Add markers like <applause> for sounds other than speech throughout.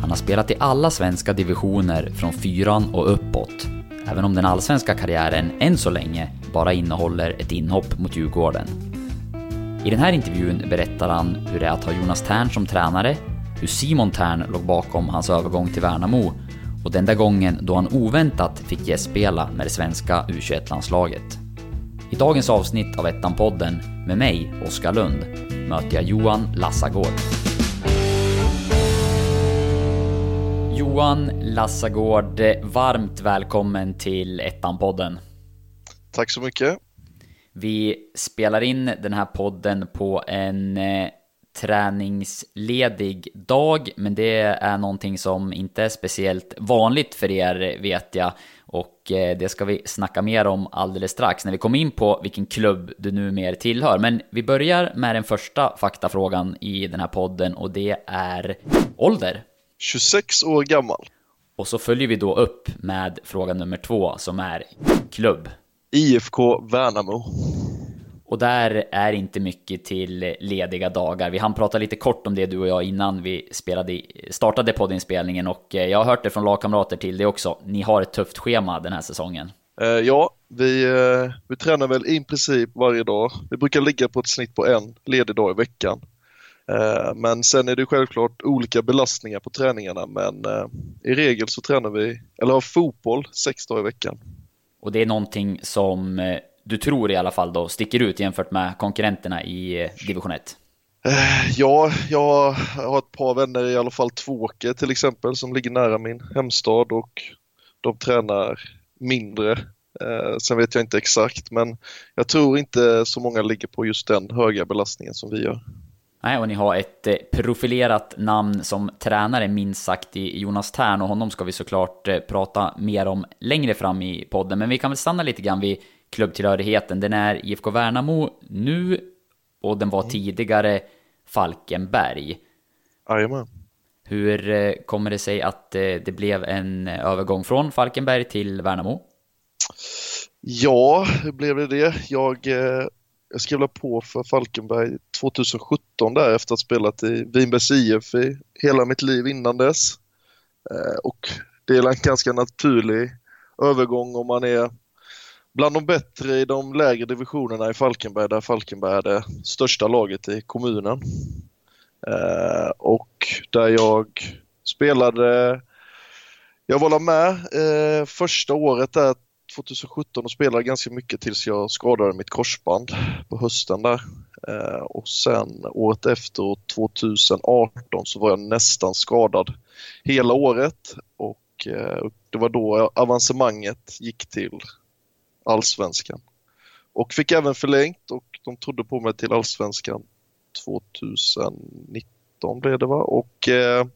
Han har spelat i alla svenska divisioner från fyran och uppåt, även om den allsvenska karriären än så länge bara innehåller ett inhopp mot Djurgården. I den här intervjun berättar han hur det är att ha Jonas Tern som tränare, hur Simon Tern låg bakom hans övergång till Värnamo och den där gången då han oväntat fick gästspela med det svenska U21-landslaget. I dagens avsnitt av Ettan-podden med mig, Oskar Lund, möter jag Johan Lassagård. Johan Lassagård, varmt välkommen till Ettan-podden. Tack så mycket. Vi spelar in den här podden på en eh, träningsledig dag, men det är någonting som inte är speciellt vanligt för er vet jag. Och eh, det ska vi snacka mer om alldeles strax när vi kommer in på vilken klubb du numera tillhör. Men vi börjar med den första faktafrågan i den här podden och det är ålder. 26 år gammal. Och så följer vi då upp med fråga nummer två som är klubb. IFK Värnamo. Och där är inte mycket till lediga dagar. Vi hann prata lite kort om det du och jag innan vi spelade, startade poddinspelningen och eh, jag har hört det från lagkamrater till det också. Ni har ett tufft schema den här säsongen. Eh, ja, vi, eh, vi tränar väl i princip varje dag. Vi brukar ligga på ett snitt på en ledig dag i veckan. Men sen är det självklart olika belastningar på träningarna men i regel så tränar vi, eller har fotboll sex dagar i veckan. Och det är någonting som du tror i alla fall då sticker ut jämfört med konkurrenterna i eh, division 1? Eh, ja, jag har ett par vänner i alla fall Tvååker till exempel som ligger nära min hemstad och de tränar mindre. Eh, sen vet jag inte exakt men jag tror inte så många ligger på just den höga belastningen som vi gör. Nej, och ni har ett profilerat namn som tränare minst sagt i Jonas Tern och honom ska vi såklart prata mer om längre fram i podden. Men vi kan väl stanna lite grann vid klubbtillhörigheten. Den är IFK Värnamo nu och den var mm. tidigare Falkenberg. Jajamän. Hur eh, kommer det sig att eh, det blev en övergång från Falkenberg till Värnamo? Ja, hur blev det det? Jag, eh, jag skrev på för Falkenberg 2017 där efter att ha spelat i Vinbergs IF i hela mitt liv innan dess. Och det är en ganska naturlig övergång om man är bland de bättre i de lägre divisionerna i Falkenberg där Falkenberg är det största laget i kommunen. Eh, och där jag spelade, jag var med eh, första året där 2017 och spelade ganska mycket tills jag skadade mitt korsband på hösten där. Eh, och sen året efter, 2018, så var jag nästan skadad hela året och eh, det var då avancemanget gick till allsvenskan. Och fick även förlängt och de trodde på mig till allsvenskan 2019 blev det va och eh,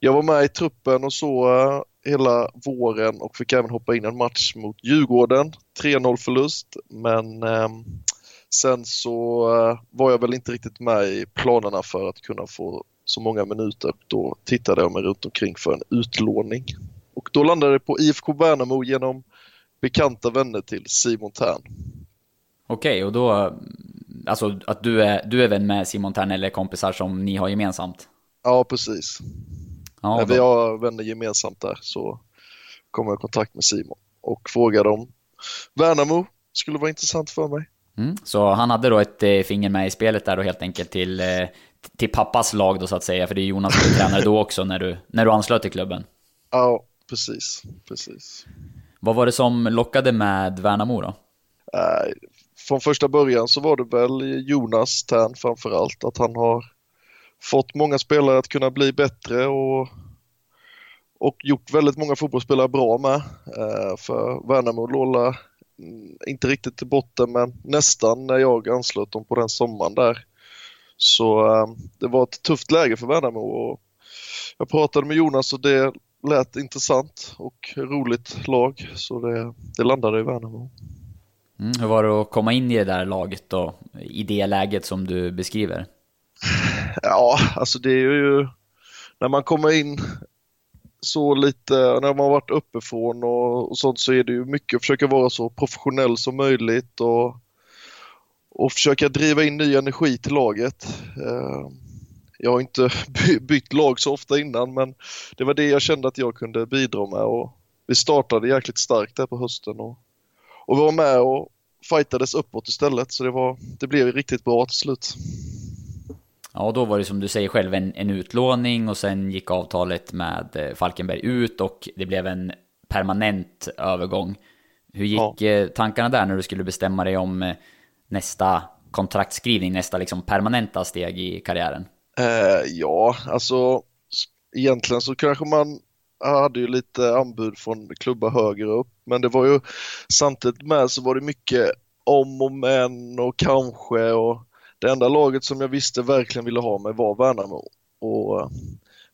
jag var med i truppen och så eh, hela våren och fick även hoppa in en match mot Djurgården. 3-0 förlust men eh, sen så eh, var jag väl inte riktigt med i planerna för att kunna få så många minuter. Då tittade jag mig runt omkring för en utlåning. Och då landade det på IFK Värnamo genom bekanta vänner till Simon Tern. Okej, okay, och då, alltså att du är, du är vän med Simon Tern eller kompisar som ni har gemensamt? Ja, precis. Ja, vi har vänner gemensamt där så kom jag i kontakt med Simon och frågade om Värnamo skulle vara intressant för mig. Mm, så han hade då ett eh, finger med i spelet där då helt enkelt till, eh, till pappas lag då så att säga, för det är Jonas som tränare då också när du, när du anslöt till klubben. Ja, precis, precis. Vad var det som lockade med Värnamo då? Äh, från första början så var det väl Jonas Tern framförallt, att han har fått många spelare att kunna bli bättre och, och gjort väldigt många fotbollsspelare bra med. Äh, för Värnamo låg mm, inte riktigt till botten men nästan när jag anslöt dem på den sommaren där. Så äh, det var ett tufft läge för Värnamo och jag pratade med Jonas och det lät intressant och roligt lag så det, det landade i Värnamo. Mm, hur var det att komma in i det där laget då, i det läget som du beskriver? Ja, alltså det är ju när man kommer in så lite, när man har varit uppifrån och, och sånt så är det ju mycket att försöka vara så professionell som möjligt och, och försöka driva in ny energi till laget. Eh, jag har inte <laughs> bytt lag så ofta innan men det var det jag kände att jag kunde bidra med och vi startade jäkligt starkt där på hösten och, och var med och fightades uppåt istället så det, var, det blev riktigt bra till slut. Ja, då var det som du säger själv en, en utlåning och sen gick avtalet med eh, Falkenberg ut och det blev en permanent övergång. Hur gick ja. Eh, tankarna där när du skulle bestämma dig om eh, nästa kontraktskrivning, nästa liksom permanenta steg i karriären? Eh, ja, alltså egentligen så kanske man hade ju lite anbud från klubbar högre upp, men det var ju samtidigt med så var det mycket om och men och kanske och det enda laget som jag visste verkligen ville ha mig var Värnamo och eh,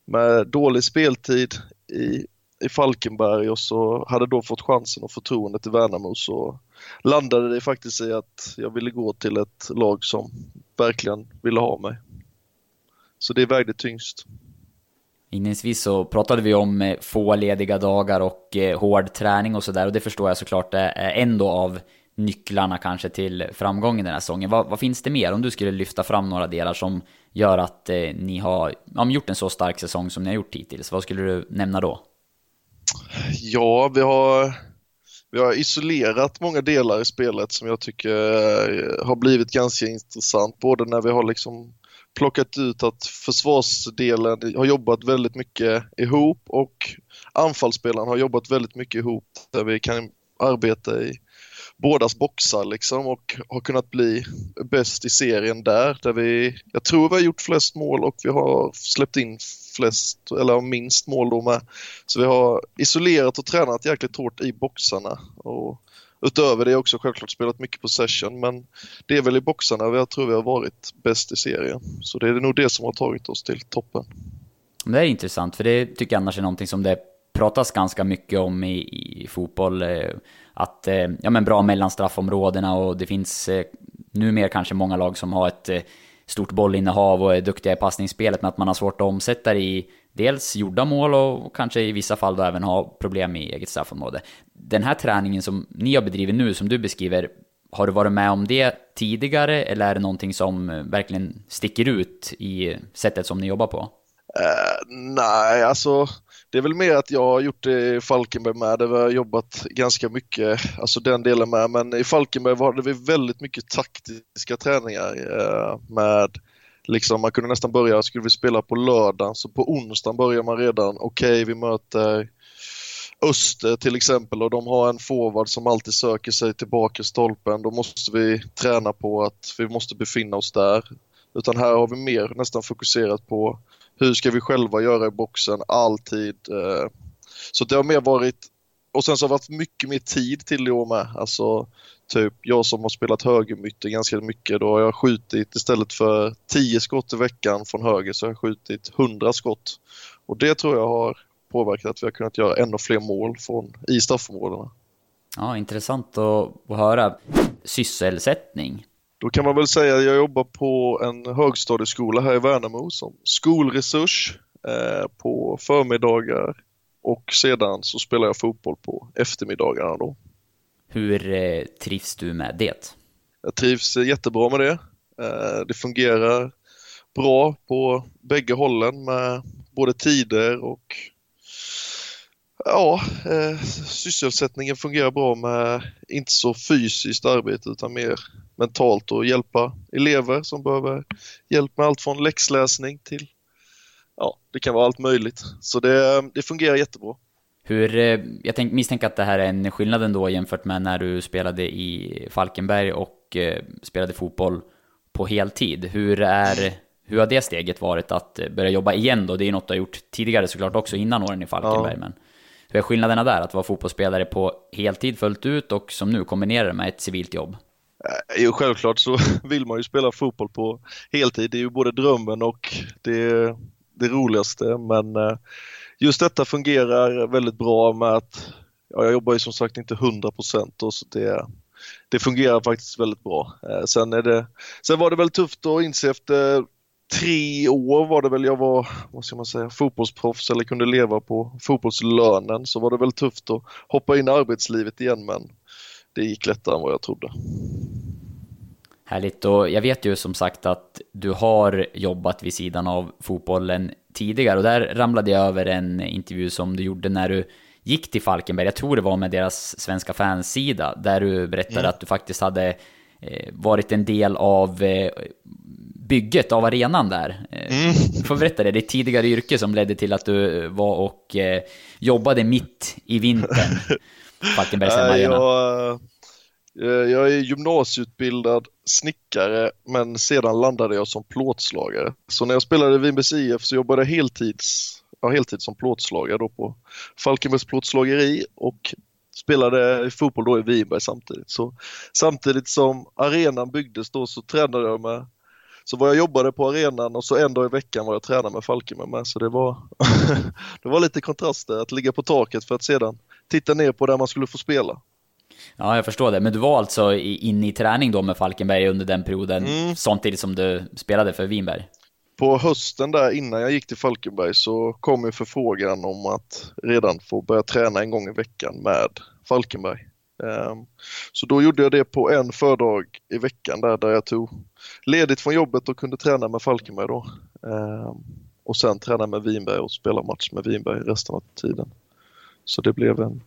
med dålig speltid i, i Falkenberg och så hade då fått chansen och förtroendet i Värnamo så landade det faktiskt i att jag ville gå till ett lag som verkligen ville ha mig. Så det vägde tyngst. Inledningsvis så pratade vi om eh, få lediga dagar och eh, hård träning och sådär och det förstår jag såklart är ändå av nycklarna kanske till framgången den här säsongen. Vad, vad, finns det mer om du skulle lyfta fram några delar som gör att eh, ni har ja, gjort en så stark säsong som ni har gjort hittills? Vad skulle du nämna då? Ja, vi har, vi har isolerat många delar i spelet som jag tycker har blivit ganska intressant. Både när vi har liksom plockat ut att försvarsdelen har jobbat väldigt mycket ihop och anfallsspelaren har jobbat väldigt mycket ihop där vi kan arbeta i bådas boxar liksom och har kunnat bli bäst i serien där. där vi, jag tror vi har gjort flest mål och vi har släppt in flest, eller minst mål då med. Så vi har isolerat och tränat jäkligt hårt i boxarna. Och utöver det också självklart spelat mycket på session men det är väl i boxarna jag tror vi har varit bäst i serien. Så det är nog det som har tagit oss till toppen. Det är intressant för det tycker jag annars är någonting som det pratas ganska mycket om i, i fotboll. Eh, att, eh, ja men bra mellan straffområdena och det finns eh, numera kanske många lag som har ett stort bollinnehav och är duktiga i passningsspelet men att man har svårt att omsätta det i dels gjorda mål och kanske i vissa fall då även ha problem i eget straffområde. Den här träningen som ni har bedrivit nu, som du beskriver, har du varit med om det tidigare eller är det någonting som eh, verkligen sticker ut i sättet som ni jobbar på? Uh, nej, alltså det är väl mer att jag har gjort det i Falkenberg med, där vi har jobbat ganska mycket, alltså den delen med, men i Falkenberg hade vi väldigt mycket taktiska träningar uh, med liksom man kunde nästan börja, skulle vi spela på lördagen så på onsdagen börjar man redan, okej okay, vi möter Öster eh, till exempel och de har en forward som alltid söker sig tillbaka i stolpen. Då måste vi träna på att vi måste befinna oss där. Utan här har vi mer nästan fokuserat på hur ska vi själva göra i boxen alltid. Eh. Så det har mer varit och sen så har det varit mycket mer tid till det år med. Alltså typ jag som har spelat högerytter ganska mycket, då har jag skjutit istället för 10 skott i veckan från höger så har jag skjutit 100 skott. Och det tror jag har påverkat att vi har kunnat göra ännu fler mål från, i straffområdena. Ja, intressant att, att höra. Sysselsättning? Då kan man väl säga att jag jobbar på en högstadieskola här i Värnamo som skolresurs eh, på förmiddagar och sedan så spelar jag fotboll på eftermiddagarna då. Hur eh, trivs du med det? Jag trivs jättebra med det. Eh, det fungerar bra på bägge hållen med både tider och ja, eh, sysselsättningen fungerar bra med inte så fysiskt arbete utan mer mentalt och hjälpa elever som behöver hjälp med allt från läxläsning till ja, det kan vara allt möjligt. Så det, det fungerar jättebra. Hur, eh, jag tänk, misstänker att det här är en skillnad ändå jämfört med när du spelade i Falkenberg och eh, spelade fotboll på heltid. Hur, är, hur har det steget varit att börja jobba igen då? Det är ju något du har gjort tidigare såklart också innan åren i Falkenberg. Ja. Men hur är skillnaderna där? Att vara fotbollsspelare på heltid fullt ut och som nu kombinera det med ett civilt jobb? Eh, jo, självklart så <laughs> vill man ju spela fotboll på heltid. Det är ju både drömmen och det, det roligaste. Men eh, just detta fungerar väldigt bra med att ja, jag jobbar ju som sagt inte 100 procent och så det, det fungerar faktiskt väldigt bra. Eh, sen, är det, sen var det väl tufft att inse efter tre år var det väl jag var, vad ska man säga, fotbollsproffs eller kunde leva på fotbollslönen så var det väl tufft att hoppa in i arbetslivet igen men det gick lättare än vad jag trodde. Härligt, och jag vet ju som sagt att du har jobbat vid sidan av fotbollen tidigare och där ramlade jag över en intervju som du gjorde när du gick till Falkenberg, jag tror det var med deras svenska fansida, där du berättade mm. att du faktiskt hade eh, varit en del av eh, bygget av arenan där. Eh, mm. Du får berätta det, ditt tidigare yrke som ledde till att du var och jobbade mitt i vintern. <laughs> Falkenbergs. Jag, eh, Eh, jag är gymnasieutbildad snickare men sedan landade jag som plåtslagare. Så när jag spelade i Vinbergs IF så jobbade jag heltids, ja, heltid som plåtslagare då på Falkenbergs plåtslageri och spelade fotboll då i Vinberg samtidigt. Så samtidigt som arenan byggdes då så tränade jag med så var jag jobbade på arenan och så en dag i veckan var jag tränare med Falkenberg med. Så det var, <laughs> det var lite kontraster att ligga på taket för att sedan titta ner på där man skulle få spela. Ja, jag förstår det. Men du var alltså inne i träning då med Falkenberg under den perioden, mm. samtidigt som du spelade för Vinberg? På hösten där innan jag gick till Falkenberg så kom ju förfrågan om att redan få börja träna en gång i veckan med Falkenberg. Ehm, så då gjorde jag det på en fördag i veckan där, där jag tog ledigt från jobbet och kunde träna med Falkenberg då. Ehm, och sen träna med Vinberg och spela match med Vinberg resten av tiden. Så det blev en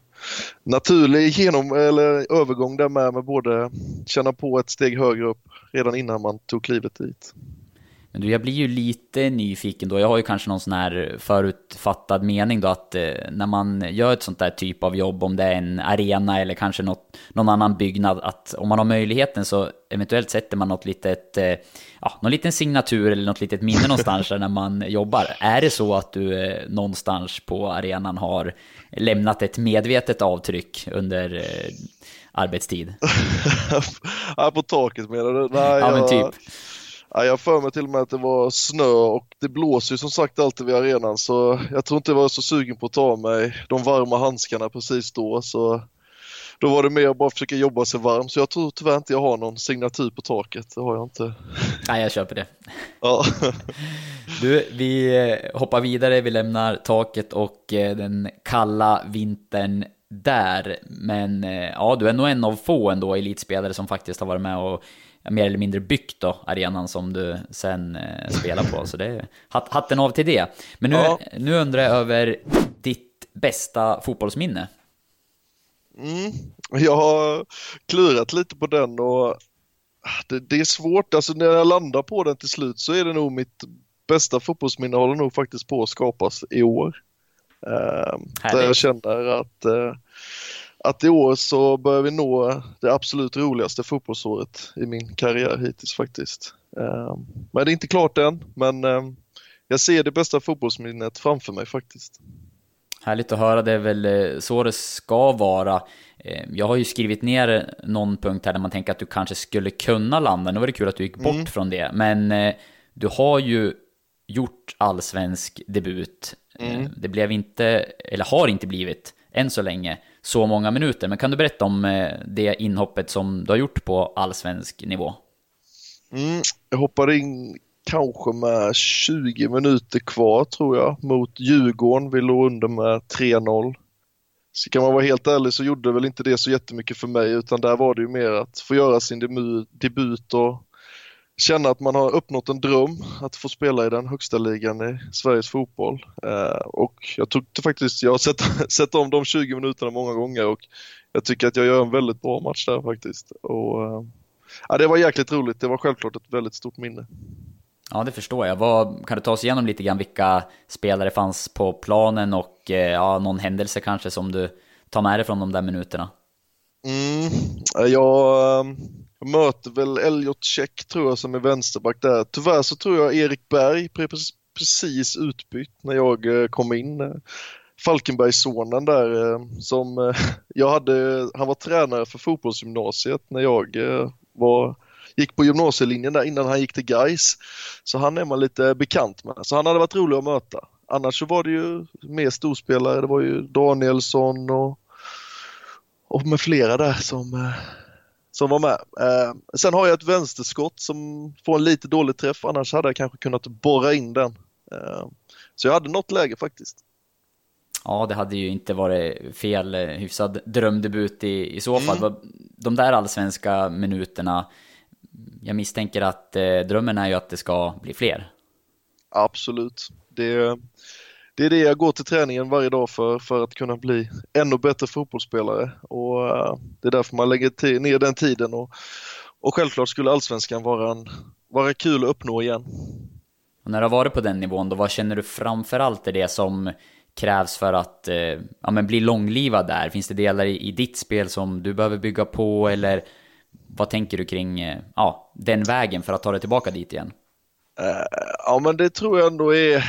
naturlig genom, eller övergång där med, med både känna på ett steg högre upp redan innan man tog klivet dit. Men du, jag blir ju lite nyfiken då. Jag har ju kanske någon sån här förutfattad mening då att eh, när man gör ett sånt där typ av jobb, om det är en arena eller kanske något, någon annan byggnad, att om man har möjligheten så eventuellt sätter man något litet, eh, ja, någon liten signatur eller något litet minne någonstans när man jobbar. Är det så att du eh, någonstans på arenan har lämnat ett medvetet avtryck under eh, arbetstid? <laughs> ja, på taket menar du? Nej, ja, men typ. Ja, jag för mig till och med att det var snö och det blåser ju som sagt alltid vid arenan så jag tror inte jag var så sugen på att ta mig de varma handskarna precis då. Så då var det mer att bara försöka jobba sig varm så jag tror tyvärr inte jag har någon signatur på taket. Det har jag inte. Nej, jag köper det. <laughs> Ja. Du, vi eh, hoppar vidare. Vi lämnar taket och eh, den kalla vintern där. Men eh, ja, du är nog en av få ändå elitspelare som faktiskt har varit med och mer eller mindre byggt då, arenan som du sen eh, spelar på. Så det är hatten av till det. Men nu, ja. nu undrar jag över ditt bästa fotbollsminne. Mm. Jag har klurat lite på den och det, det, är svårt, alltså när jag landar på den till slut så är det nog mitt bästa fotbollsminne håller nog faktiskt på att skapas i år. Eh, där jag känner att eh, att i år så börjar vi nå det absolut roligaste fotbollsåret i min karriär hittills faktiskt. Ehm, men det är inte klart än, men ehm, jag ser det bästa fotbollsminnet framför mig faktiskt. Härligt att höra, det är väl eh, så det ska vara. Ehm, jag har ju skrivit ner någon punkt här där man tänker att du kanske skulle kunna landa. Nu var det kul att du gick bort mm. från det, men eh, du har ju gjort allsvensk debut. Mm. Det blev inte, eller har inte blivit, än så länge, så många minuter. Men kan du berätta om eh, det inhoppet som du har gjort på allsvensk nivå? Mm, jag hoppade in kanske med 20 minuter kvar tror jag mot Djurgården. Vi låg under med 3-0. Så kan man vara helt ärlig så gjorde väl inte det så jättemycket för mig utan där var det ju mer att få göra sin debut och känna att man har uppnått en dröm att få spela i den högsta ligan i Sveriges fotboll. Eh, och jag tyckte faktiskt, jag har sett, <laughs> sett om de 20 minuterna många gånger och jag tycker att jag gör en väldigt bra match där faktiskt. Och, eh, ja, det var jäkligt roligt, det var självklart ett väldigt stort minne. Ja, det förstår jag. Vad, kan du ta oss igenom lite grann vilka spelare fanns på planen och eh, ja, någon händelse kanske som du tar med dig från de där minuterna? Mm, jag jag möter väl Elliot Check tror jag som är vänsterback där. Tyvärr så tror jag Erik Berg precis utbytt när jag eh, kom in. Falkenbergssonen där eh, som eh, <laughs> jag hade, han var tränare för fotbollsgymnasiet när jag var, gick på gymnasielinjen där innan han gick till Geis. Så han är man lite bekant med. Så han hade varit rolig att möta. Annars så var det ju mer storspelare. Det var ju Danielsson och, och med flera där som som var med. Eh, sen har jag ett vänsterskott som får en lite dålig träff, annars hade jag kanske kunnat borra in den. Eh, så jag hade något läge faktiskt. Ja, det hade ju inte varit fel. Eh, hyfsad drömdebut i, i så fall. Mm. De där allsvenska minuterna, jag misstänker att eh, drömmen är ju att det ska bli fler. Absolut. Det, det är det jag går till träningen varje dag för, för att kunna bli ännu bättre fotbollsspelare. Och uh, Det är därför man lägger ner den tiden. Och, och självklart skulle allsvenskan vara, en, vara kul att uppnå igen. Och när du har varit på den nivån, då vad känner du framförallt är det som krävs för att eh, ja, men bli långlivad där? Finns det delar i, i, ditt spel som du behöver bygga på eller vad tänker du kring eh, ja, den vägen för att ta dig tillbaka dit igen? Uh, ja men det tror jag ändå är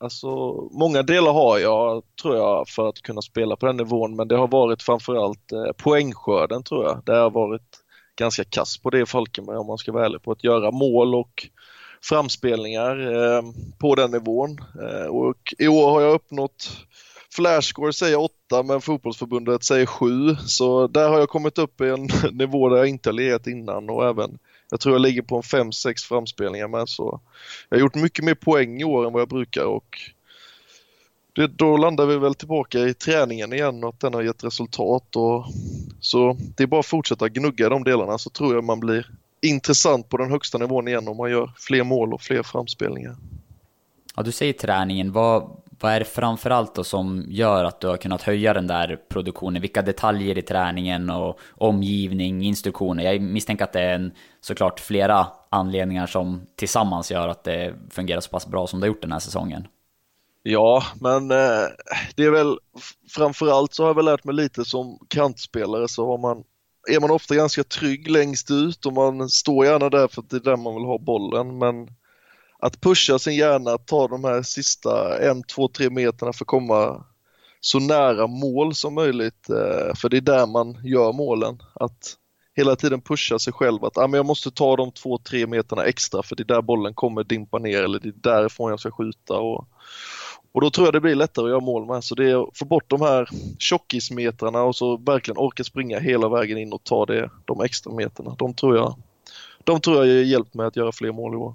Alltså, många delar har jag, tror jag, för att kunna spela på den nivån, men det har varit framförallt eh, poängskörden, tror jag. Det har varit ganska kass på det i Falkenberg, om man ska vara ärlig, på att göra mål och framspelningar eh, på den nivån. Eh, och I år har jag uppnått Flashscore säger 8 men fotbollsförbundet säger 7 så där har jag kommit upp i en <laughs> nivå där jag inte har legat innan och även jag tror jag ligger på en 5-6 framspelningar med så jag har gjort mycket mer poäng i år än vad jag brukar och det, då landar vi väl tillbaka i träningen igen och att den har gett resultat och så det är bara att fortsätta gnugga de delarna så tror jag man blir intressant på den högsta nivån igen om man gör fler mål och fler framspelningar. Ja, du säger träningen. Vad, vad är det framförallt då som gör att du har kunnat höja den där produktionen? Vilka detaljer i träningen och omgivning, instruktioner? Jag misstänker att det är en, såklart flera anledningar som tillsammans gör att det fungerar så pass bra som det har gjort den här säsongen. Ja, men eh, det är väl framförallt så har jag väl lärt mig lite som kantspelare så har man är man ofta ganska trygg längst ut och man står gärna där för att det är där man vill ha bollen men att pusha sin hjärna, att ta de här sista en, två, tre meterna för att komma så nära mål som möjligt. Eh, för det är där man gör målen. Att hela tiden pusha sig själv att ah, men jag måste ta de två, tre meterna extra för det är där bollen kommer dimpa ner eller det är därifrån jag ska skjuta. Och, och då tror jag det blir lättare att göra mål med. Så det är att få bort de här tjockismetrarna och så verkligen orka springa hela vägen in och ta det, de extra meterna. De tror jag, de tror jag hjälpt mig att göra fler mål i år.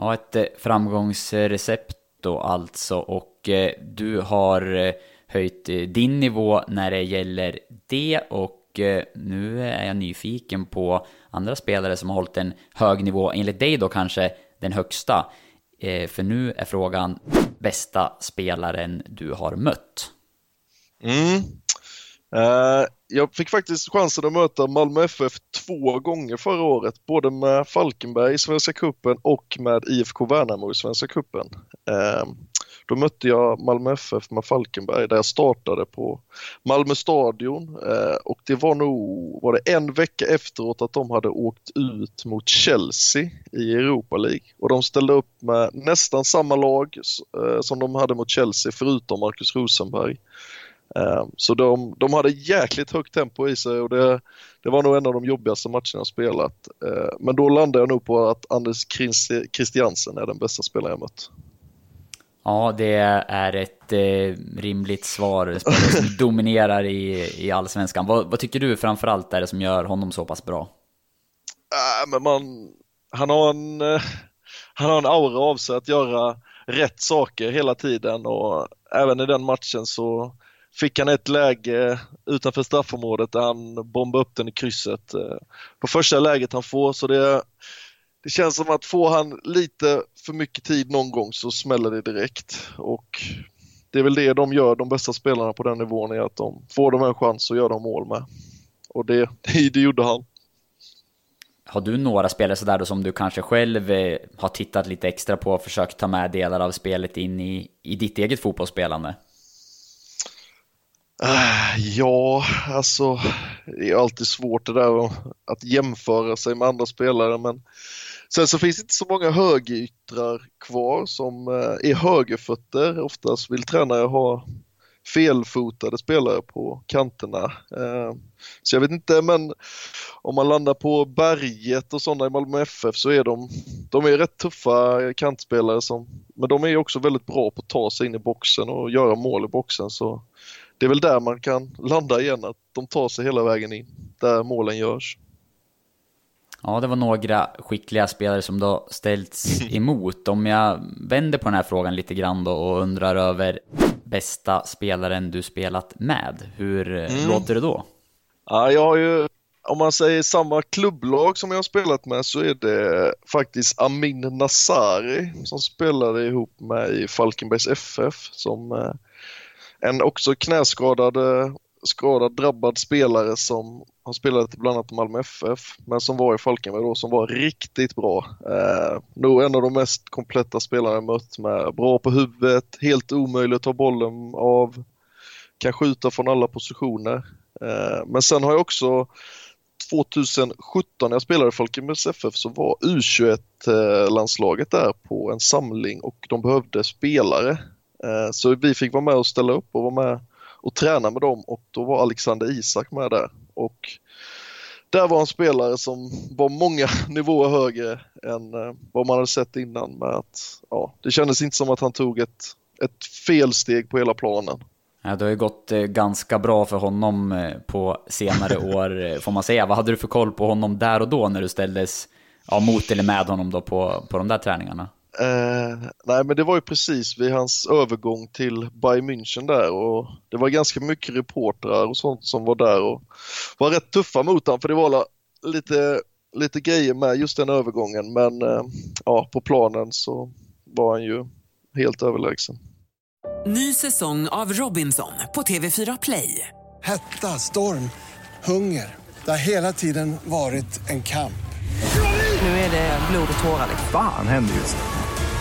Ja, ett eh, framgångsrecept då alltså. Och eh, du har eh, höjt din nivå när det gäller det och nu är jag nyfiken på andra spelare som har hållit en hög nivå, enligt dig då kanske den högsta. För nu är frågan bästa spelaren du har mött. Mm. Uh, jag fick faktiskt chansen att möta Malmö FF två gånger förra året, både med Falkenberg i Svenska Kuppen och med IFK Värnamo i Svenska Kuppen. Ehm, då mötte jag Malmö FF med Falkenberg där jag startade på Malmö stadion ehm, och det var nog var det en vecka efteråt att de hade åkt ut mot Chelsea i Europa League och de ställde upp med nästan samma lag eh, som de hade mot Chelsea förutom Marcus Rosenberg. Ehm, så de, de hade jäkligt högt tempo i sig och det, det var nog en av de jobbigaste matcherna jag spelat. Ehm, men då landade jag nog på att Anders Christiansen är den bästa spelaren jag mött. Ja, det är ett eh, rimligt svar. Som <laughs> dominerar i, i allsvenskan. Vad, vad tycker du framförallt är det som gör honom så pass bra? Äh, men man, han, har en, eh, han har en aura av sig att göra rätt saker hela tiden och även i den matchen så fick han ett läge utanför straffområdet där han bombade upp den i krysset eh, på första läget han får. Så det, det känns som att får han lite för mycket tid någon gång så smäller det direkt. Och det är väl det de gör, de bästa spelarna på den nivån, är att de får de en chans så gör de mål med. Och det, det, <laughs> det gjorde han. Har du några spelare sådär då som du kanske själv eh, har tittat lite extra på och försökt ta med delar av spelet in i, i ditt eget fotbollsspelande? Ah, ja, alltså det är alltid svårt det där att jämföra sig med andra spelare men sen så finns det inte så många högeryttrar kvar som eh, är högerfötter. Oftast vill tränare ha felfotade spelare på kanterna. Uh, så jag vet inte men om man landar på Berget och sådana i Malmö FF så är de, de är rätt tuffa kantspelare som, men de är också väldigt bra på att ta sig in i boxen och göra mål i boxen så det är väl där man kan landa igen, att de tar sig hela vägen in, där målen görs. Ja, det var några skickliga spelare som då ställts <laughs> emot. Om jag vänder på den här frågan lite grann då och undrar över bästa spelaren du spelat med, hur mm. låter det då? Ja, jag har ju om man säger samma klubblag som jag har spelat med så är det faktiskt Amin Nasari som spelade ihop med i Falkenbergs FF som eh, en också knäskadad skadad, drabbad spelare som har spelat bland annat Malmö FF, men som var i Falkenberg då, som var riktigt bra. Eh, nog en av de mest kompletta spelarna jag mött med bra på huvudet, helt omöjligt att ta bollen av, kan skjuta från alla positioner. Eh, men sen har jag också 2017 när jag spelade i Falkenbergs FF så var U21-landslaget där på en samling och de behövde spelare. Eh, så vi fick vara med och ställa upp och vara med och träna med dem och då var Alexander Isak med där. Och där var en spelare som var många <laughs> nivåer högre än eh, vad man hade sett innan med att ja, det kändes inte som att han tog ett, ett felsteg på hela planen. Ja, det har ju gått eh, ganska bra för honom eh, på senare <laughs> år, får man säga. Vad hade du för koll på honom där och då när du ställdes ja, mot eller med honom då på, på de där träningarna? Eh, nej men det var ju precis vid hans övergång till Bayern München där och det var ganska mycket reportrar och sånt som var där och var rätt tuffa mot honom för det var lite, lite grejer med just den övergången men eh, ja, på planen så var han ju helt överlägsen. Ny säsong av Robinson på TV4 Play. Hetta, storm, hunger. Det har hela tiden varit en kamp. Nu är det blod och tårar. Fan händer just det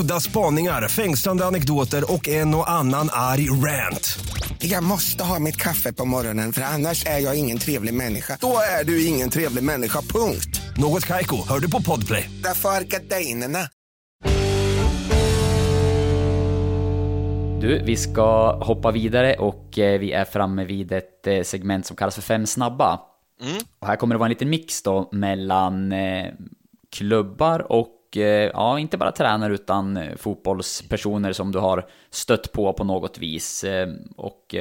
Udda spaningar, fängslande anekdoter och en och annan arg rant. Jag måste ha mitt kaffe på morgonen för annars är jag ingen trevlig människa. Då är du ingen trevlig människa, punkt. Något kajko, hör du på podplay. Därför är gardinerna. Du, vi ska hoppa vidare och eh, vi är framme vid ett eh, segment som kallas för Fem snabba. Mm. Och här kommer det vara en liten mix då mellan eh, klubbar och ja, inte bara tränare utan fotbollspersoner som du har stött på på något vis. Och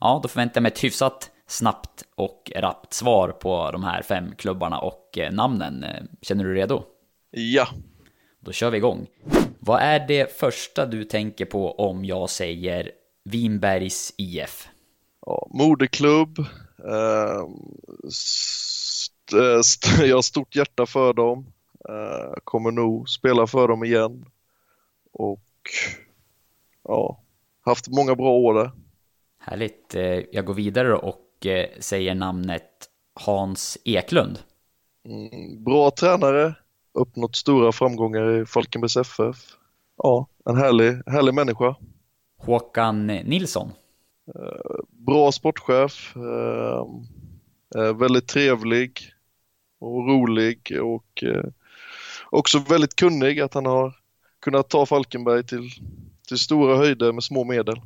ja, då förväntar jag mig ett hyfsat snabbt och rappt svar på de här fem klubbarna och namnen. Känner du redo? Ja. Då kör vi igång. Vad är det första du tänker på om jag säger Vinbergs IF? Ja, moderklubb. Eh, st st <laughs> jag har stort hjärta för dem. Eh, kommer nog spela för dem igen. Och ja, haft många bra år där. Härligt. Eh, jag går vidare och eh, säger namnet Hans Eklund. Mm, bra tränare, uppnått stora framgångar i Falkenbergs FF. Ja, en härlig, härlig människa. Håkan Nilsson? Bra sportchef. Väldigt trevlig och rolig och också väldigt kunnig att han har kunnat ta Falkenberg till, till stora höjder med små medel.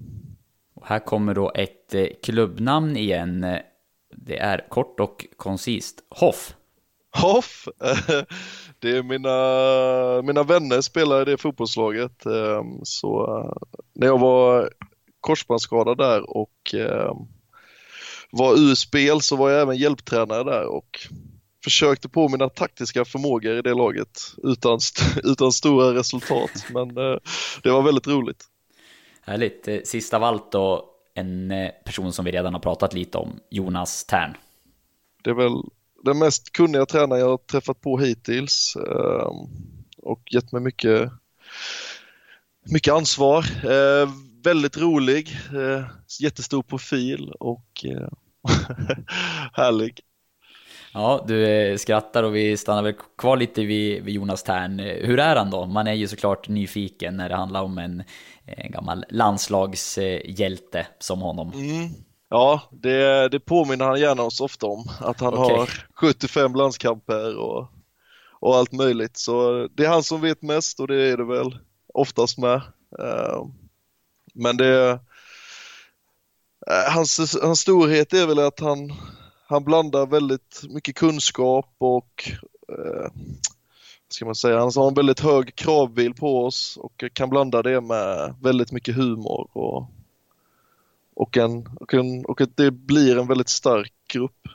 Och här kommer då ett klubbnamn igen. Det är kort och koncist. Hoff. Hoff? <laughs> det är mina, mina vänner spelar i det fotbollslaget. Ehm, så eh, när jag var korsbandsskadad där och ehm, var ur spel så var jag även hjälptränare där och försökte på mina taktiska förmågor i det laget utan, <laughs> utan stora resultat. Men eh, det var väldigt roligt. Härligt. Eh, sist av allt då, en person som vi redan har pratat lite om, Jonas Tern. Det är väl den mest kunniga tränare jag har träffat på hittills ehm, och gett mig mycket, mycket ansvar. Eh, väldigt rolig, eh, jättestor profil och eh, <laughs> härlig. Ja, du skrattar och vi stannar väl kvar lite vid, vid Jonas Tern. Hur är han då? Man är ju såklart nyfiken när det handlar om en, en gammal landslagshjälte som honom. Mm. Ja, det, det påminner han gärna oss ofta om. Att han okay. har 75 landskamper och, och allt möjligt. Så det är han som vet mest och det är det väl oftast med. Uh, men det... Uh, hans, hans storhet är väl att han, han blandar väldigt mycket kunskap och eh, vad ska man säga, han har en väldigt hög kravbild på oss och kan blanda det med väldigt mycket humor och, och, en, och, en, och att det blir en väldigt stark grupp.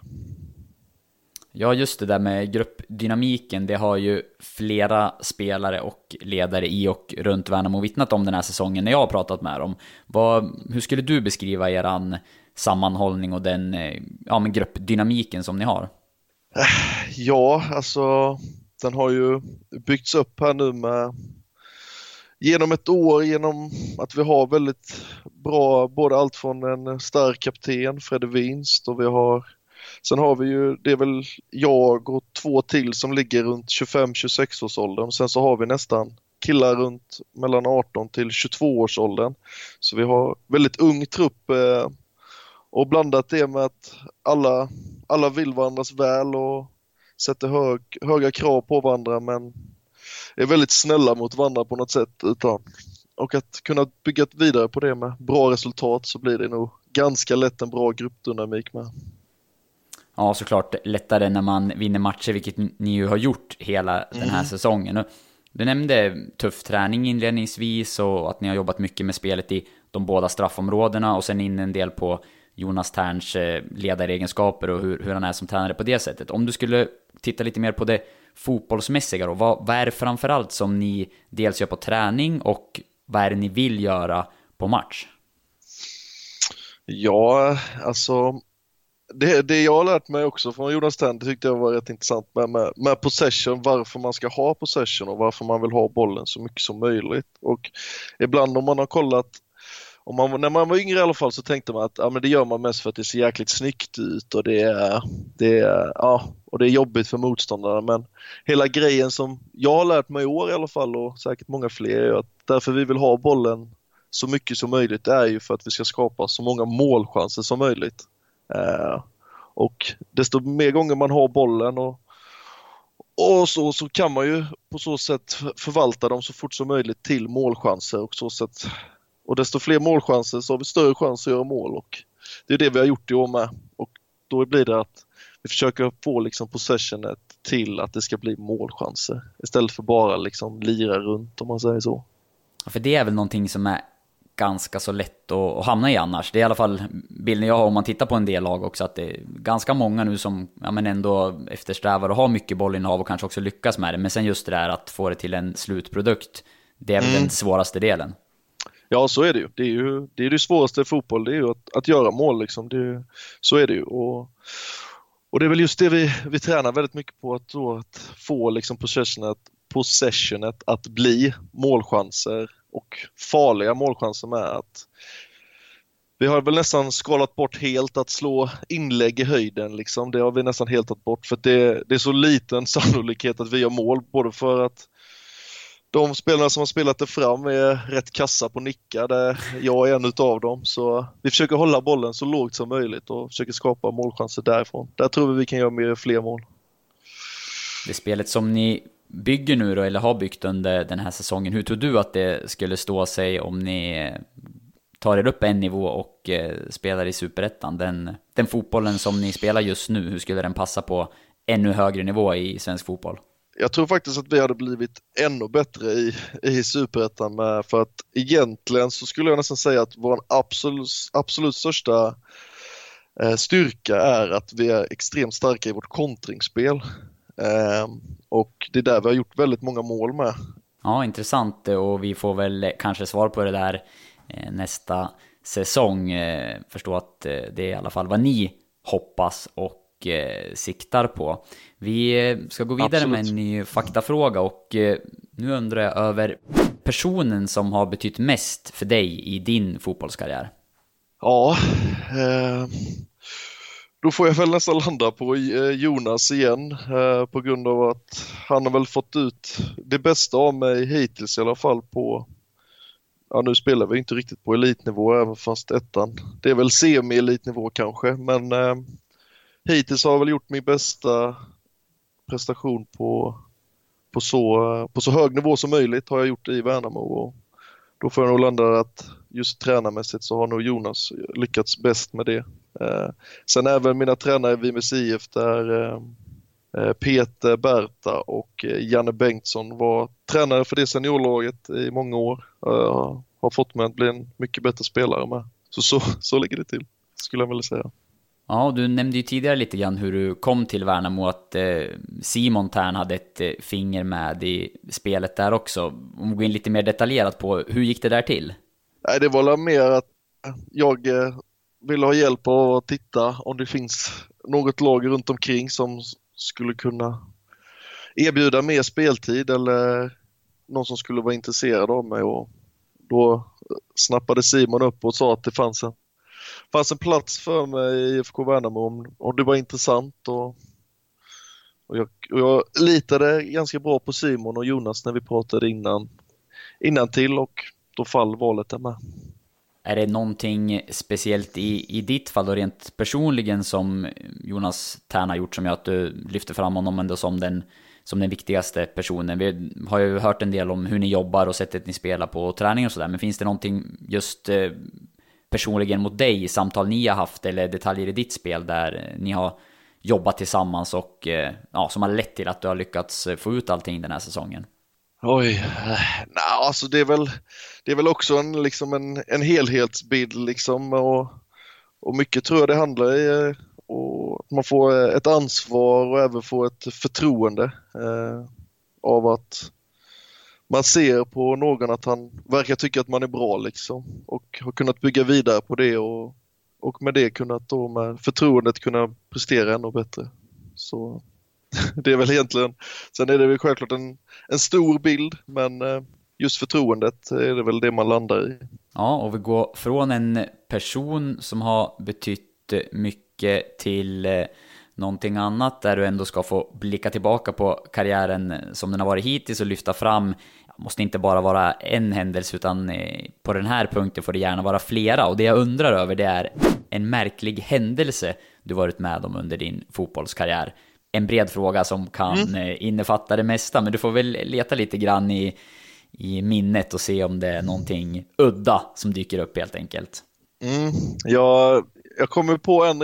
Ja, just det där med gruppdynamiken, det har ju flera spelare och ledare i och runt Värnamo vittnat om den här säsongen när jag har pratat med dem. Vad, hur skulle du beskriva eran sammanhållning och den eh, ja, men gruppdynamiken som ni har? Ja, alltså den har ju byggts upp här nu med genom ett år, genom att vi har väldigt bra, både allt från en stark kapten, Fredde Winst, och vi har Sen har vi ju, det är väl jag och två till som ligger runt 25-26 års åldern. Sen så har vi nästan killar runt mellan 18 till 22 års åldern. Så vi har väldigt ung trupp eh, och blandat det med att alla, alla vill varandras väl och sätter hög, höga krav på varandra men är väldigt snälla mot varandra på något sätt. Utan, och att kunna bygga vidare på det med bra resultat så blir det nog ganska lätt en bra gruppdynamik med. Ja, såklart lättare när man vinner matcher, vilket ni ju har gjort hela den här mm. säsongen. Du nämnde tuff träning inledningsvis och att ni har jobbat mycket med spelet i de båda straffområdena och sen in en del på Jonas Terns eh, ledaregenskaper och hur, hur han är som tränare på det sättet. Om du skulle titta lite mer på det fotbollsmässiga då, vad, vad är det framförallt som ni dels gör på träning och vad är det ni vill göra på match? Ja, alltså det, det jag har lärt mig också från Jonas Tern, det tyckte jag var rätt intressant med, med, med, possession, varför man ska ha possession och varför man vill ha bollen så mycket som möjligt. Och ibland om man har kollat om man, när man var yngre i alla fall så tänkte man att ja, men det gör man mest för att det ser jäkligt snyggt ut och det är, det är, ja, och det är jobbigt för motståndarna. Men hela grejen som jag har lärt mig i år i alla fall och säkert många fler är att därför vi vill ha bollen så mycket som möjligt är ju för att vi ska skapa så många målchanser som möjligt. Eh, och desto mer gånger man har bollen och, och så, så kan man ju på så sätt förvalta dem så fort som möjligt till målchanser och så sätt och desto fler målchanser så har vi större chans att göra mål och det är det vi har gjort i år med. Och då blir det att vi försöker få liksom possessionet till att det ska bli målchanser istället för bara liksom lira runt om man säger så. För det är väl någonting som är ganska så lätt att, att hamna i annars. Det är i alla fall bilden jag har om man tittar på en del lag också, att det är ganska många nu som ja, men ändå eftersträvar att ha mycket bollinnehav och kanske också lyckas med det. Men sen just det där att få det till en slutprodukt, det är väl mm. den svåraste delen. Ja, så är det ju. Det är ju det, är det svåraste i fotboll, det är ju att, att göra mål liksom. Det, så är det ju. Och, och det är väl just det vi, vi tränar väldigt mycket på, att, då, att få liksom possessionet, possessionet att bli målchanser och farliga målchanser med. Att vi har väl nästan skalat bort helt att slå inlägg i höjden. Liksom. Det har vi nästan helt tagit bort för det, det är så liten sannolikhet att vi gör mål. Både för att de spelarna som har spelat det fram är rätt kassa på nicka jag är en utav dem. Så vi försöker hålla bollen så lågt som möjligt och försöker skapa målchanser därifrån. Där tror vi vi kan göra mer, fler mål. Det spelet som ni bygger nu då, eller har byggt under den här säsongen, hur tror du att det skulle stå sig om ni eh, tar er upp en nivå och eh, spelar i Superettan? Den, den fotbollen som ni spelar just nu, hur skulle den passa på ännu högre nivå i svensk fotboll? Jag tror faktiskt att vi hade blivit ännu bättre i, i Superettan för att egentligen så skulle jag nästan säga att vår absolut, absolut största eh, styrka är att vi är extremt starka i vårt kontringsspel. Eh, och det är där vi har gjort väldigt många mål med. Ja, intressant och vi får väl kanske svar på det där eh, nästa säsong. Förstå att det är i alla fall vad ni hoppas och eh, siktar på. Vi eh, ska gå vidare Absolut. med en ny faktafråga och eh, nu undrar jag över personen som har betytt mest för dig i din fotbollskarriär. Ja, eh, då får jag väl nästan landa på Jonas igen eh, på grund av att han har väl fått ut det bästa av mig hittills i alla fall på Ja nu spelar vi inte riktigt på elitnivå även fast ettan. Det är väl semi-elitnivå kanske men eh, hittills har jag väl gjort min bästa prestation på, på, så, på så hög nivå som möjligt har jag gjort det i Värnamo. Och då får jag nog landa att just tränarmässigt så har nog Jonas lyckats bäst med det. Eh, sen även mina tränare i Vimes IF där, eh, eh, Peter, Berta och eh, Janne Bengtsson var tränare för det seniorlaget i många år. Uh, har fått mig att bli en mycket bättre spelare med. Så, så, så ligger det till, skulle jag vilja säga. Ja, du nämnde ju tidigare lite grann hur du kom till Värnamo, att eh, Simon Tern hade ett eh, finger med i spelet där också. Om vi går in lite mer detaljerat på, hur gick det där till? Nej, det var mer att jag eh, ville ha hjälp av att titta om det finns något lag runt omkring som skulle kunna erbjuda mer speltid eller någon som skulle vara intresserad av mig. Och då snappade Simon upp och sa att det fanns en, fanns en plats för mig i IFK Värnamo om, om det var intressant. Och, och, jag, och jag litade ganska bra på Simon och Jonas när vi pratade innan, innan till och då fall valet där med. Är det någonting speciellt i, i ditt fall och rent personligen som Jonas Tern har gjort som gör att du lyfter fram honom ändå som den, som den viktigaste personen? Vi har ju hört en del om hur ni jobbar och sättet ni spelar på och träning och sådär, men finns det någonting just eh, personligen mot dig, i samtal ni har haft eller detaljer i ditt spel där ni har jobbat tillsammans och eh, ja, som har lett till att du har lyckats eh, få ut allting den här säsongen? Oj, eh, nej, alltså det är väl, det är väl också en, liksom en, en helhetsbild liksom och, och mycket tror jag det handlar i och man får ett ansvar och även får ett förtroende eh, av att man ser på någon att han verkar tycka att man är bra liksom och har kunnat bygga vidare på det och, och med det kunnat då med förtroendet kunna prestera ännu bättre. Så <laughs> det är väl egentligen, sen är det väl självklart en, en stor bild men eh, just förtroendet är det väl det man landar i. Ja, och vi går från en person som har betytt eh, mycket till eh, någonting annat där du ändå ska få blicka tillbaka på karriären som den har varit hittills och lyfta fram måste inte bara vara en händelse utan eh, på den här punkten får det gärna vara flera och det jag undrar över det är en märklig händelse du varit med om under din fotbollskarriär en bred fråga som kan mm. Eh, innefatta det mesta, men du får väl leta lite grann i, i minnet och se om det är någonting udda som dyker upp helt enkelt. Mm. Jag, jag kommer på en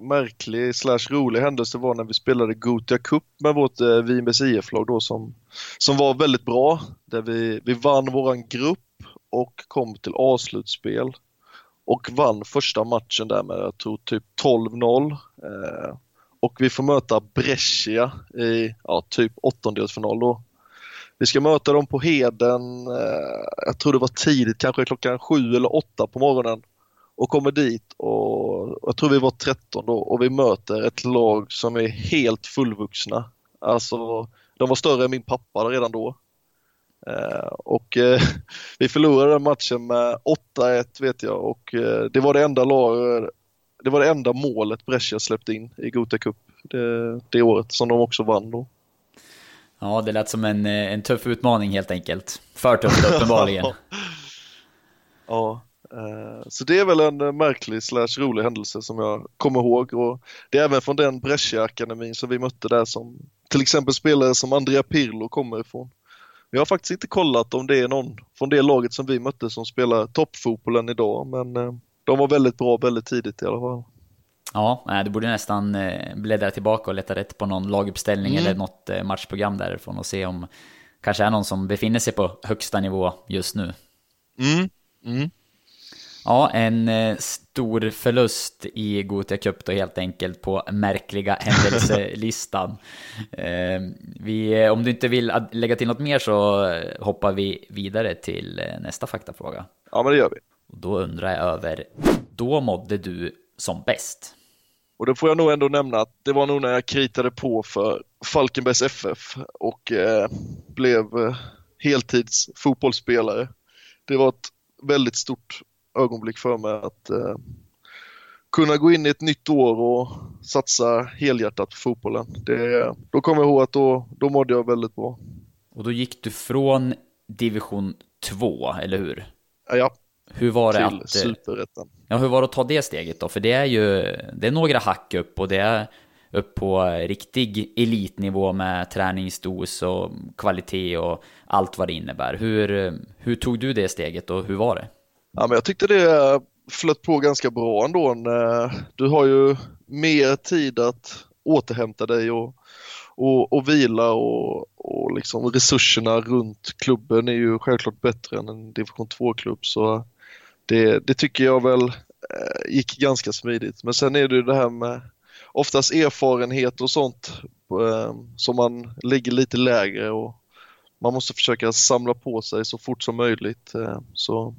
märklig slash rolig händelse var när vi spelade Gotia Cup med vårt eh, Vinbergs IF-lag då som, som var väldigt bra. Där vi, vi vann våran grupp och kom till avslutspel och vann första matchen där med, jag tror typ 12-0. Eh, och vi får möta Brescia i ja, typ åttondelsfinal då. Vi ska möta dem på Heden, eh, jag tror det var tidigt, kanske klockan sju eller åtta på morgonen och kommer dit och jag tror vi var 13 då och vi möter ett lag som är helt fullvuxna. Alltså, de var större än min pappa redan då. Eh, och eh, <laughs> vi förlorade den matchen med 8-1 vet jag och eh, det var det enda lag, det var det enda målet Brescia släppte in i Gothia Cup det, det året som de också vann då. Ja, det lät som en, en tuff utmaning helt enkelt. För tufft uppenbarligen. <laughs> ja, eh, så det är väl en märklig slash rolig händelse som jag kommer ihåg och det är även från den Brescia-akademin som vi mötte där som till exempel spelare som Andrea Pirlo kommer ifrån. Jag har faktiskt inte kollat om det är någon från det laget som vi mötte som spelar toppfotbollen idag men eh, de var väldigt bra väldigt tidigt i alla fall. Ja, du borde nästan eh, bläddra tillbaka och leta rätt på någon laguppställning mm. eller något eh, matchprogram därifrån och se om kanske är någon som befinner sig på högsta nivå just nu. Mm. Mm. Ja, en eh, stor förlust i Gothia Cup då helt enkelt på märkliga <laughs> händelselistan. vi, om du inte vill lägga till något mer så hoppar vi vidare till nästa faktafråga. Ja, men det gör vi. Och då undrar jag över, då mådde du som bäst? Och då får jag nog ändå nämna att det var nog när jag kritade på för Falkenbergs FF och eh, blev eh, heltids fotbollsspelare. Det var ett väldigt stort ögonblick för mig att eh, kunna gå in i ett nytt år och satsa helhjärtat på fotbollen. Det, då kommer jag ihåg att då, då mådde jag väldigt bra. Och då gick du från division 2, eller hur? Ja. Hur var det till att... superettan. Ja, hur var det att ta det steget då? För det är ju, det är några hack upp och det är upp på riktig elitnivå med träningsdos och kvalitet och allt vad det innebär. Hur, hur tog du det steget och hur var det? Ja, men jag tyckte det flöt på ganska bra ändå. Eh, du har ju mer tid att återhämta dig och, och, och vila och, och liksom resurserna runt klubben är ju självklart bättre än en division 2-klubb så det, det tycker jag väl eh, gick ganska smidigt. Men sen är det ju det här med oftast erfarenhet och sånt eh, som man ligger lite lägre och man måste försöka samla på sig så fort som möjligt. Så,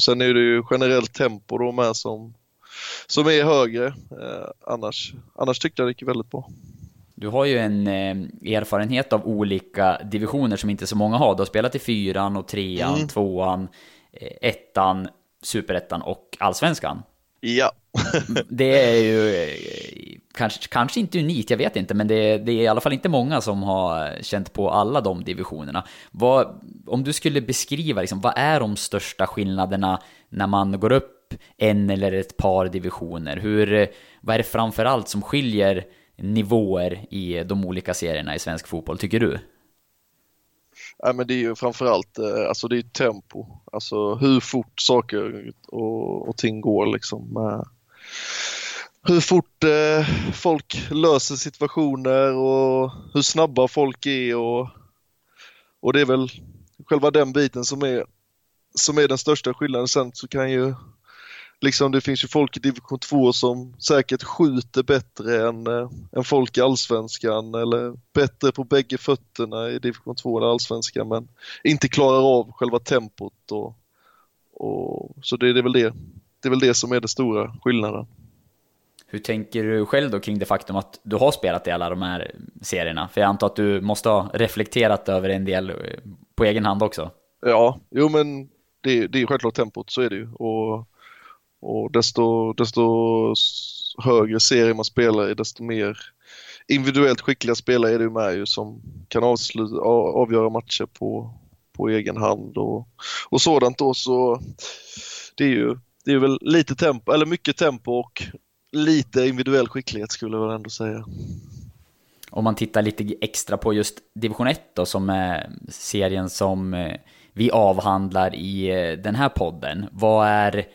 och sen är det ju generellt tempo då med som, som är högre. Eh, annars, annars tyckte jag det gick väldigt bra. Du har ju en eh, erfarenhet av olika divisioner som inte så många har. Du har spelat i fyran och trean, mm. tvåan, eh, ettan, superettan och allsvenskan. Ja. <laughs> det är ju eh, kanske, kanske inte unikt, jag vet inte, men det, det, är i alla fall inte många som har känt på alla de divisionerna. Vad, om du skulle beskriva, liksom, vad är de största skillnaderna när man går upp en eller ett par divisioner? Hur, vad är det framförallt som skiljer nivåer i de olika serierna i svensk fotboll, tycker du? Nej, men det är ju framförallt eh, alltså det är tempo, alltså hur fort saker och, och ting går liksom. Eh. Hur fort eh, folk löser situationer och hur snabba folk är och, och det är väl själva den biten som är, som är den största skillnaden. Sen så kan ju liksom det finns ju folk i division 2 som säkert skjuter bättre än, äh, än folk i allsvenskan eller bättre på bägge fötterna i division 2 än allsvenskan men inte klarar av själva tempot och, och så det, det är väl det. Det är väl det som är den stora skillnaden. Hur tänker du själv då kring det faktum att du har spelat i alla de här serierna? För jag antar att du måste ha reflekterat över en del eh, på egen hand också? Ja, jo men det, det är självklart tempot, så är det ju. Och, och desto, desto högre serie man spelar i, desto mer individuellt skickliga spelare är det ju med ju som kan avsluta, avgöra matcher på, på egen hand och, och sådant då så det är ju det är väl lite tempo, eller mycket tempo och lite individuell skicklighet skulle jag väl ändå säga. Om man tittar lite extra på just division 1 då, som är serien som eh, vi avhandlar i eh, den här podden. Vad är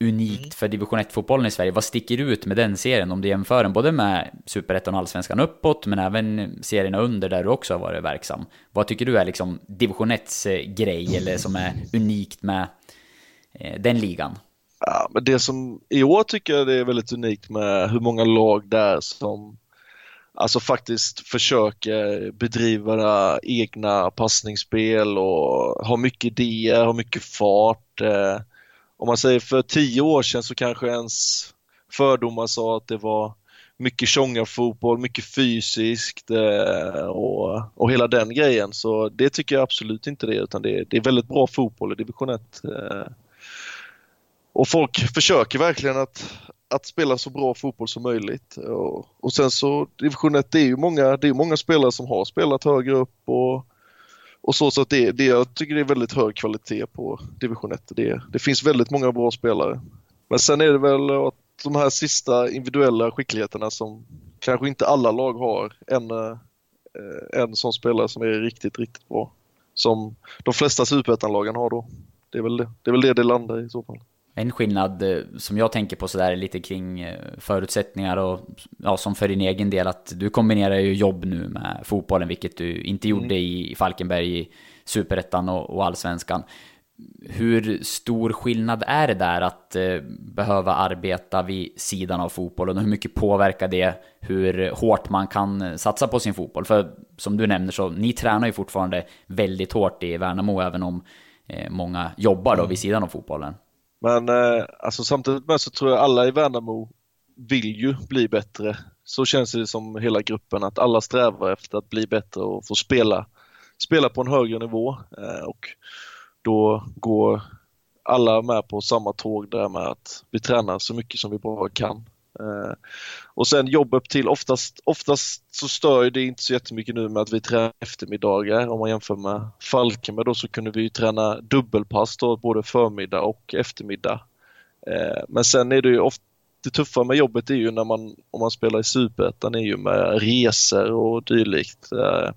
unikt mm. för division 1-fotbollen i Sverige? Vad sticker ut med den serien om du jämför den både med superettan och allsvenskan uppåt, men även serierna under där du också har varit verksam? Vad tycker du är liksom division 1 eh, grej eller som är unikt med den ligan? Ja, men det som i år tycker jag det är väldigt unikt med hur många lag där som alltså faktiskt försöker bedriva egna passningsspel och har mycket idéer, har mycket fart. Eh, om man säger för tio år sedan så kanske ens fördomar sa att det var mycket fotboll, mycket fysiskt eh, och, och hela den grejen. Så det tycker jag absolut inte det utan det, det är väldigt bra fotboll i division 1 eh. och folk försöker verkligen att, att spela så bra fotboll som möjligt. Och, och sen så division 1, det är ju många, det är många spelare som har spelat högre upp och, och så, så att det, det, jag tycker det är väldigt hög kvalitet på division 1. Det, det finns väldigt många bra spelare. Men sen är det väl att de här sista individuella skickligheterna som kanske inte alla lag har, en, eh, en sån spelare som är riktigt, riktigt bra. Som de flesta superettanlagen har då. Det är, väl det, det är väl det det landar i så fall. En skillnad eh, som jag tänker på sådär lite kring eh, förutsättningar och ja, som för din egen del att du kombinerar ju jobb nu med fotbollen, vilket du inte mm. gjorde i Falkenberg i Superettan och, och Allsvenskan. Hur stor skillnad är det där att eh, behöva arbeta vid sidan av fotbollen och hur mycket påverkar det hur hårt man kan satsa på sin fotboll? För som du nämner så, ni tränar ju fortfarande väldigt hårt i Värnamo även om eh, många jobbar då vid sidan av fotbollen. Men eh, alltså samtidigt med så tror jag alla i Värnamo vill ju bli bättre. Så känns det som hela gruppen att alla strävar efter att bli bättre och få spela, spela på en högre nivå. Eh, och då går alla med på samma tåg där med att vi tränar så mycket som vi bara kan. Eh, och sen jobb upp till, oftast, oftast så stör det inte så jättemycket nu med att vi tränar eftermiddagar om man jämför med Falkenberg då så kunde vi träna dubbelpass då både förmiddag och eftermiddag. Eh, men sen är det ju ofta det tuffa med jobbet är ju när man, om man spelar i Superettan, är ju med resor och dylikt. Eh,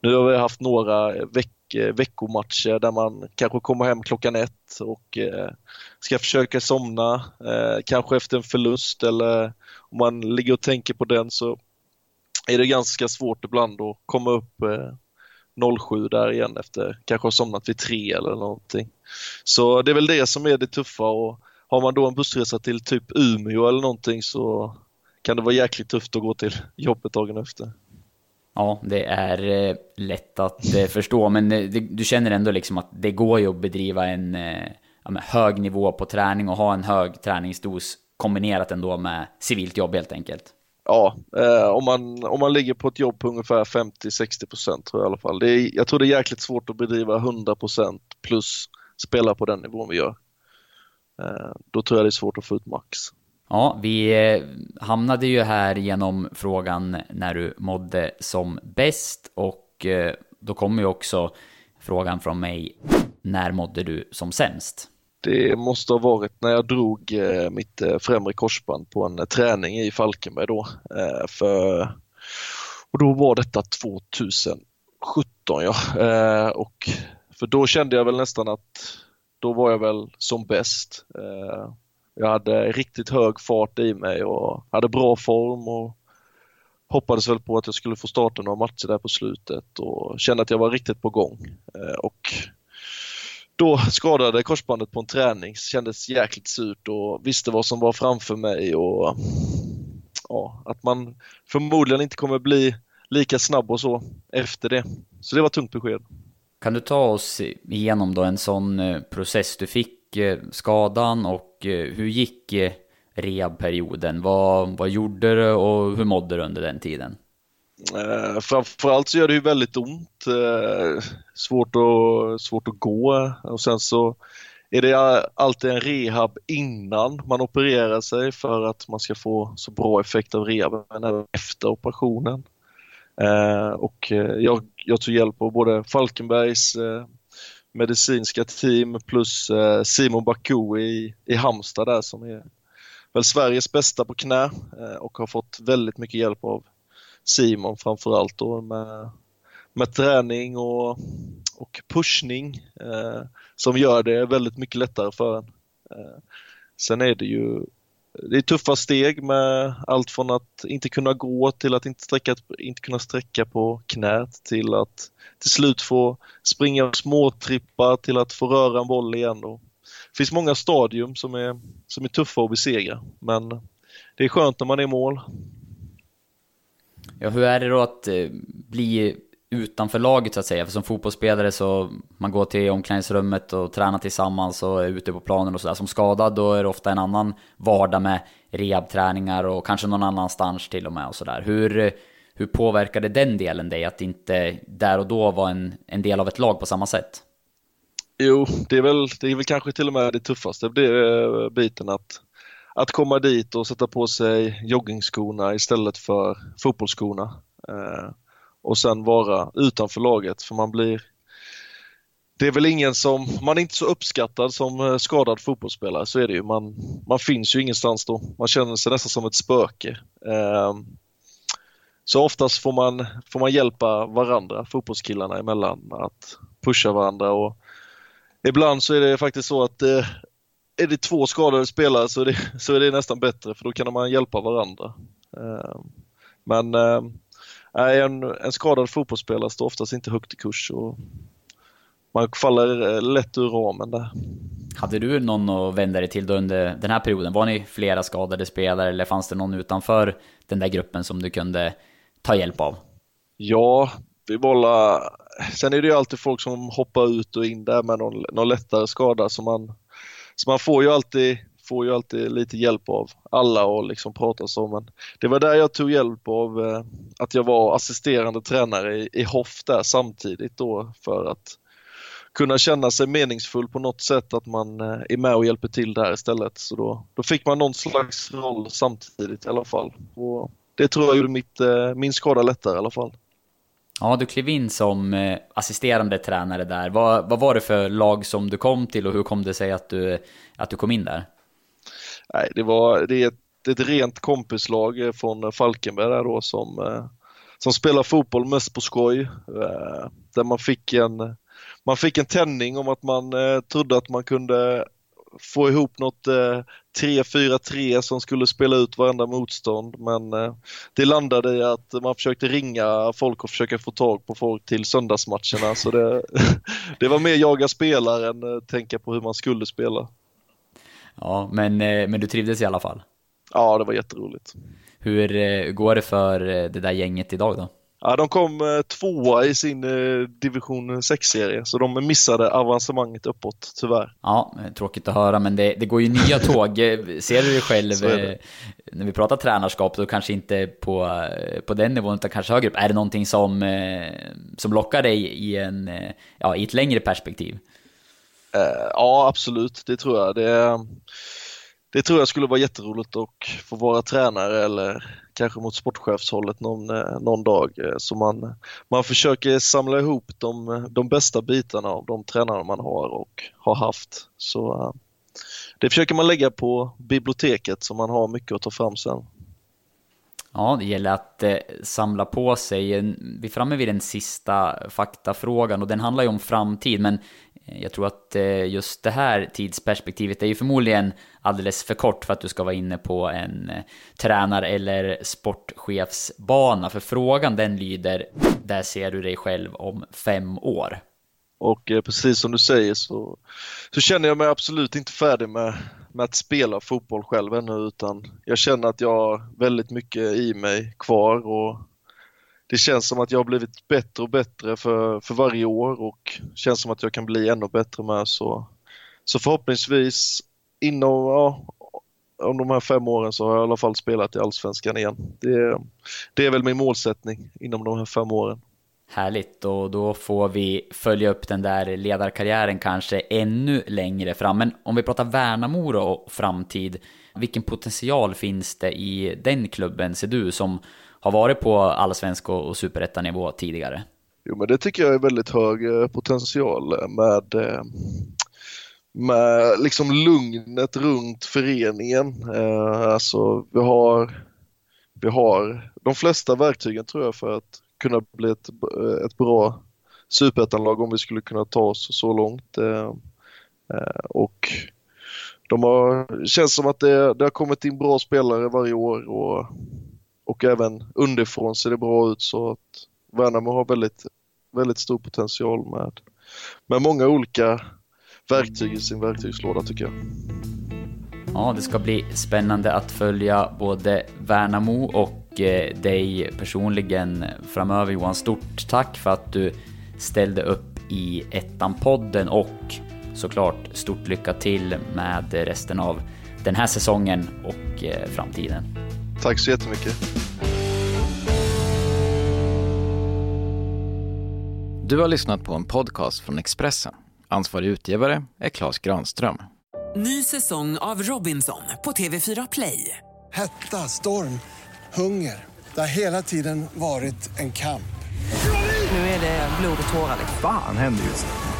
nu har vi haft några veckor Eh, veckomatcher där man kanske kommer hem klockan ett och eh, ska försöka somna, eh, kanske efter en förlust eller om man ligger och tänker på den så är det ganska svårt ibland att komma upp 07 där igen efter kanske ha somnat vid tre eller någonting. Så det är väl det som är det tuffa och har man då en bussresa till typ Umeå eller någonting så kan det vara jäkligt tufft att gå till jobbet dagen efter. Ja, det är eh, lätt att eh, förstå, men eh, det, du känner ändå liksom att det går ju att bedriva en ja, hög nivå på träning och ha en hög träningsdos kombinerat ändå med civilt jobb helt enkelt. Ja, eh, om, man, om man ligger på ett jobb på ungefär 50-60 procent tror jag i alla fall. Det är, jag tror det är jäkligt svårt att bedriva 100 procent plus spela på den nivån vi gör. Eh, då tror jag det är svårt att få ut max. Ja, vi eh, hamnade ju här genom frågan när du mådde som bäst och eh, då kommer ju också frågan från mig. När mådde du som sämst? Det måste ha varit när jag drog eh, mitt främre korsband på en träning i Falkenberg då. För, och då var detta 2017 ja. Och för då kände jag väl nästan att då var jag väl som bäst. Jag hade riktigt hög fart i mig och hade bra form och hoppades väl på att jag skulle få starta några matcher där på slutet och kände att jag var riktigt på gång. Eh, och då skadade korsbandet på en träning, kändes jäkligt surt och visste vad som var framför mig och ja, att man förmodligen inte kommer bli lika snabb och så efter det. Så det var tungt besked. Kan du ta oss igenom då en sån eh, process du fick Eh, skadan och eh, hur gick eh, rehabperioden? Vad, vad gjorde du och hur mådde du under den tiden? Eh, framförallt så gör det ju väldigt ont. Eh, svårt, att, svårt att gå och sen så är det alltid en rehab innan man opererar sig för att man ska få så bra effekt av rehaben även efter operationen. Eh, och jag, jag tog hjälp av både Falkenbergs medicinska team plus eh, Simon Baku i, i Halmstad där som är väl Sveriges bästa på knä eh, och har fått väldigt mycket hjälp av Simon framförallt då med, med träning och, och pushning eh, som gör det väldigt mycket lättare för en. Eh, sen är det ju det är tuffa steg med allt från att inte kunna gå till att inte, sträcka, inte kunna sträcka på knät till att till slut få springa småtrippar till att få röra en boll igen. Och det finns många stadium som är, som är tuffa att besegra men det är skönt när man är i mål. Ja, hur är det då att eh, bli utanför laget så att säga. För som fotbollsspelare så man går till omklädningsrummet och tränar tillsammans och är ute på planen och sådär. Som skadad då är det ofta en annan vardag med rehabträningar och kanske någon annanstans till och med och sådär. Hur, hur påverkade den delen dig att inte där och då vara en, en del av ett lag på samma sätt? Jo, det är väl, det är väl kanske till och med det tuffaste det är eh, biten att, att komma dit och sätta på sig joggingskorna istället för fotbollsskorna. Eh, och sen vara utanför laget för man blir det är väl ingen som, man är inte så uppskattad som eh, skadad fotbollsspelare, så är det ju. Man, man finns ju ingenstans då. Man känner sig nästan som ett spöke. Ehm, så oftast får man, får man hjälpa varandra, fotbollskillarna emellan, att pusha varandra och ibland så är det faktiskt så att eh, är det två skadade spelare så är, det, <laughs> så är det nästan bättre för då kan man hjälpa varandra. Ehm, men ehm, en, en skadad fotbollsspelare står oftast inte högt i kurs och man faller eh, lätt ur ramen där. Hade du någon att vända dig till då under den här perioden? Var ni flera skadade spelare eller fanns det någon utanför den där gruppen som du kunde ta hjälp av? Ja, vi var Sen är det ju alltid folk som hoppar ut och in där med någon, någon lättare skada så man, så man får ju alltid får ju alltid lite hjälp av alla och liksom prata så men det var där jag tog hjälp av eh, att jag var assisterande tränare i, i Hoff där samtidigt då för att kunna känna sig meningsfull på något sätt att man eh, är med och hjälper till där istället. Så då, då fick man någon slags roll samtidigt i alla fall. Och det tror jag gjorde mitt, eh, min skada lättare i alla fall. Ja, du klev in som eh, assisterande tränare där. Vad, vad var det för lag som du kom till och hur kom det sig att du, att du kom in där? Nej, det, var, det är ett, ett rent kompislag från Falkenberg där då som, eh, som spelar fotboll mest på skoj. Eh, där man fick en, man fick en tändning om att man eh, trodde att man kunde få ihop något eh, 3-4-3 som skulle spela ut varenda motstånd men eh, det landade i att man försökte ringa folk och försöka få tag på folk till söndagsmatcherna så det, <laughs> det var mer jaga spelare än eh, tänka på hur man skulle spela. Ja, men, eh, men du trivdes i alla fall? Ja, det var jätteroligt. Hur eh, går det för eh, det där gänget idag då? Ja, de kom tvåa i sin division 6-serie så de missade avancemanget uppåt tyvärr. Ja, tråkigt att höra, men det, det går ju nya <laughs> tåg. Ser du dig själv, när vi pratar tränarskap, då kanske inte på, på den nivån, utan kanske högre upp. Är det någonting som, som lockar dig i, en, ja, i ett längre perspektiv? Eh, ja, absolut, det tror jag. Det, det tror jag skulle vara jätteroligt att få vara tränare eller kanske mot sportchefshållet någon, eh, någon dag. Eh, så man, man försöker samla ihop de, de bästa bitarna av de tränare man har och har haft. Så det försöker man lägga på biblioteket så man har mycket att ta fram sen. Ja, det gäller att eh, samla på sig. Vi är framme vid den sista faktafrågan och den handlar ju om framtid, men Eh, jag tror att eh, just det här tidsperspektivet är ju förmodligen alldeles för kort för att du ska vara inne på en eh, tränar eller sportchefsbana. För frågan den lyder, där ser du dig själv om fem år? Och precis som du säger så, så känner jag mig absolut inte färdig med, med att spela fotboll själv ännu utan jag känner att jag har väldigt mycket i mig kvar och det känns som att jag har blivit bättre och bättre för, för varje år och känns som att jag kan bli ännu bättre med så, så förhoppningsvis inom, ja, om de här fem åren så har jag i alla fall spelat i Allsvenskan igen. Det, det är väl min målsättning inom de här fem åren. Härligt, och då får vi följa upp den där ledarkarriären kanske ännu längre fram. Men om vi pratar Värnamo och framtid, vilken potential finns det i den klubben, ser du, som har varit på allsvensk och superettanivå tidigare? Jo men det tycker jag är väldigt hög eh, potential eh, med, eh, med liksom lugnet runt föreningen. Eh, Alltså vi har, vi har de flesta verktygen tror jag för att kunna bli ett, ett bra superettanlag om vi skulle kunna ta oss så långt. eh, Och de har, känns som att det, det har kommit in bra spelare varje år och, och även underifrån ser det bra ut så att Värnamo har väldigt, väldigt stor potential med, med många olika verktyg i sin verktygslåda tycker jag. Ja, det ska bli spännande att följa både Värnamo och eh, dig personligen framöver Johan. Stort tack för att du ställde upp i Ettan-podden och såklart stort lycka till med resten av den här säsongen och eh, framtiden. Tack så jättemycket. Du har lyssnat på en podcast från Expressen. Ansvarig utgivare är Klas Granström. Ny säsong av Robinson på TV4 Play. Hetta, storm, hunger. Det har hela tiden varit en kamp. Nu är det blod och tårar. Fan händer just nu.